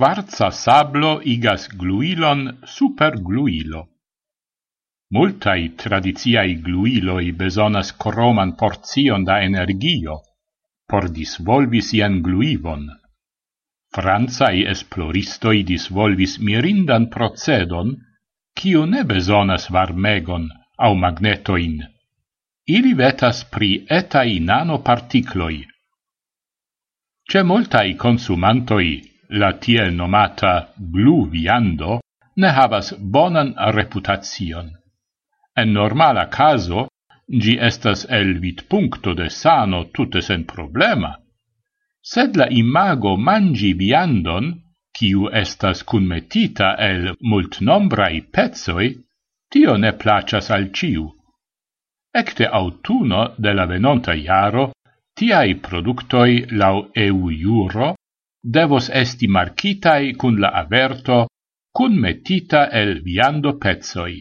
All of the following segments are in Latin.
Quarza sablo igas gluilon super gluilo. Multai tradiziai gluiloi besonas croman porzion da energio por disvolvi sian gluivon. Franzai esploristoi disvolvis mirindan procedon, kiu ne besonas varmegon au magnetoin. Ili vetas pri etai nanoparticloi. Ce multai consumantoi la tiel nomata blu viando ne havas bonan reputacion. En normala caso, gi estas el vit puncto de sano tutte sen problema, sed la imago mangi viandon, kiu estas cunmetita el multnombrai pezzoi, tio ne placas al ciu. Ecte autuno de la venonta iaro, tiai productoi lau EU iuro devos esti marcitai cun la averto cun metita el viando pezzoi.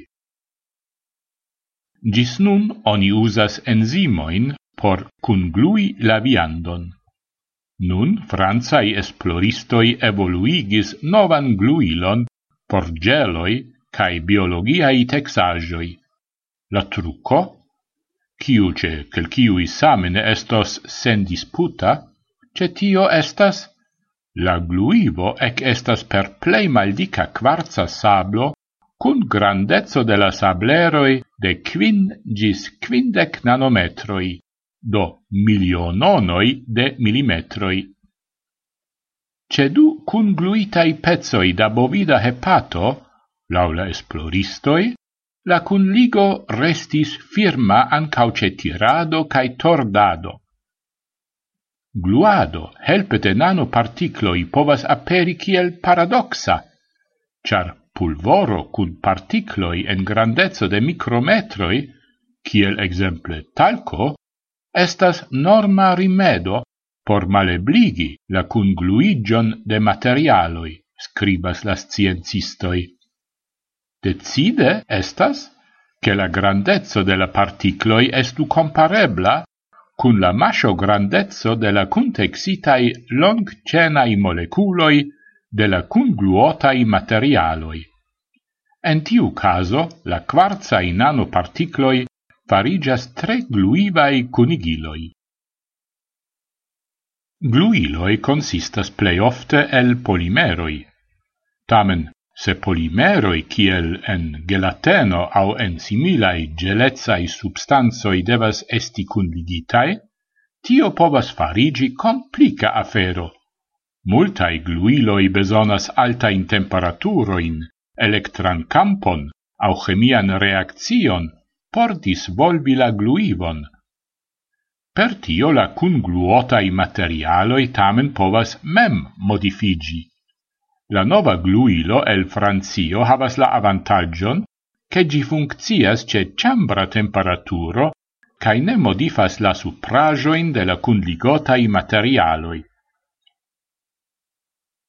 Gis nun oni usas enzimoin por cun glui la viandon. Nun franzai esploristoi evoluigis novan gluilon por geloi cae biologiai texagioi. La trucco, ciuce, quelciui samene estos sen disputa, ce tio estas La gluivo ec estas per plei maldica quarza sablo cun grandezzo de la sableroi de quin gis quindec nanometroi, do miliononoi de millimetroi. Cedu cun gluitai pezoi da bovida hepato, laula esploristoi, la cun ligo restis firma ancauce tirado cae tordado gluado helpe de nanoparticloi povas aperi kiel paradoxa, char pulvoro cun particloi en grandezzo de micrometroi, kiel exemple talco, estas norma rimedo por malebligi la congluigion de materialoi, scribas las sciencistoi. Decide estas che la grandezzo de la particloi estu comparebla cun la mascio grandezzo de la contexitai long-cenai moleculoi de la congluotai materialoi. En tiu caso, la quarzai nanoparticloi farigias tre gluivai cunigiloi. Gluiloi consistas plei ofte el polimeroi. Tamen, se polimeroi kiel en gelateno au en similai gelezai substanzoi devas esti cunligitae, tio povas farigi complica afero. Multai gluiloi besonas altain temperaturoin, electran campon au chemian reaccion por disvolvi la gluivon. Per tio la cungluotai materialoi tamen povas mem modifigi La nova gluilo el Francio havas la avantagion che gi funccias ce chambra temperaturo cae ne modifas la suprajoin de la cunligotai materialoi.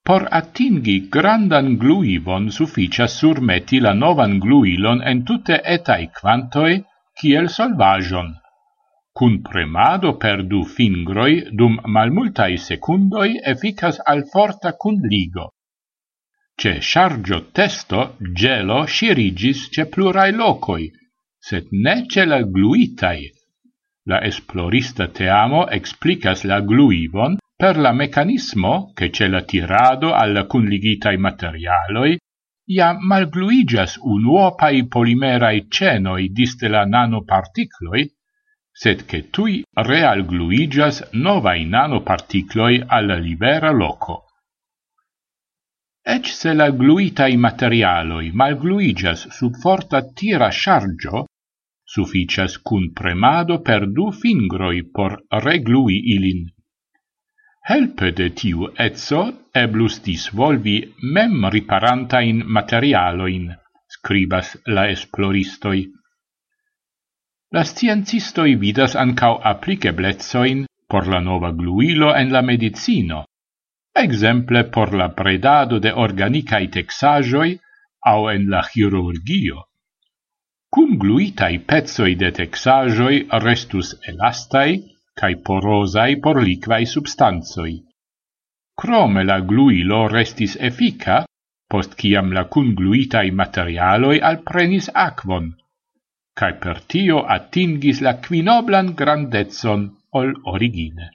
Por atingi grandan gluivon sufficias surmeti la novan gluilon en tutte etai quantoi kiel solvajon. Cun premado per du fingroi dum malmultai secundoi efficas al forta cunligo. Ce chargio testo gelo shirigis ce plurai locoi, sed ne ce la gluitai. La esplorista teamo explicas la gluivon per la mecanismo che ce la tirado alla cunligitai materialoi ia malgluigas unuopai polimerai cenoi diste la nanoparticloi, sed che tui realgluigas novai nanoparticloi alla libera loco. Ec se la gluitai materialoi malgluigas sub forta tira chargio, sufficias cun premado per du fingroi por reglui ilin. Helpe de tiu etso eblus disvolvi mem riparantain materialoin, scribas la esploristoi. La sciencistoi vidas ancau appliceblezzoin por la nova gluilo en la medicino, exemple por la predado de organicae texajoi au en la chirurgio. Cum gluitai pezzoi de texajoi restus elastai cae porosai por liquai substanzoi. Crome la gluilo restis effica, post ciam la cungluitai materialoi alprenis aquon, cae per tio attingis la quinoblan grandezon ol origine.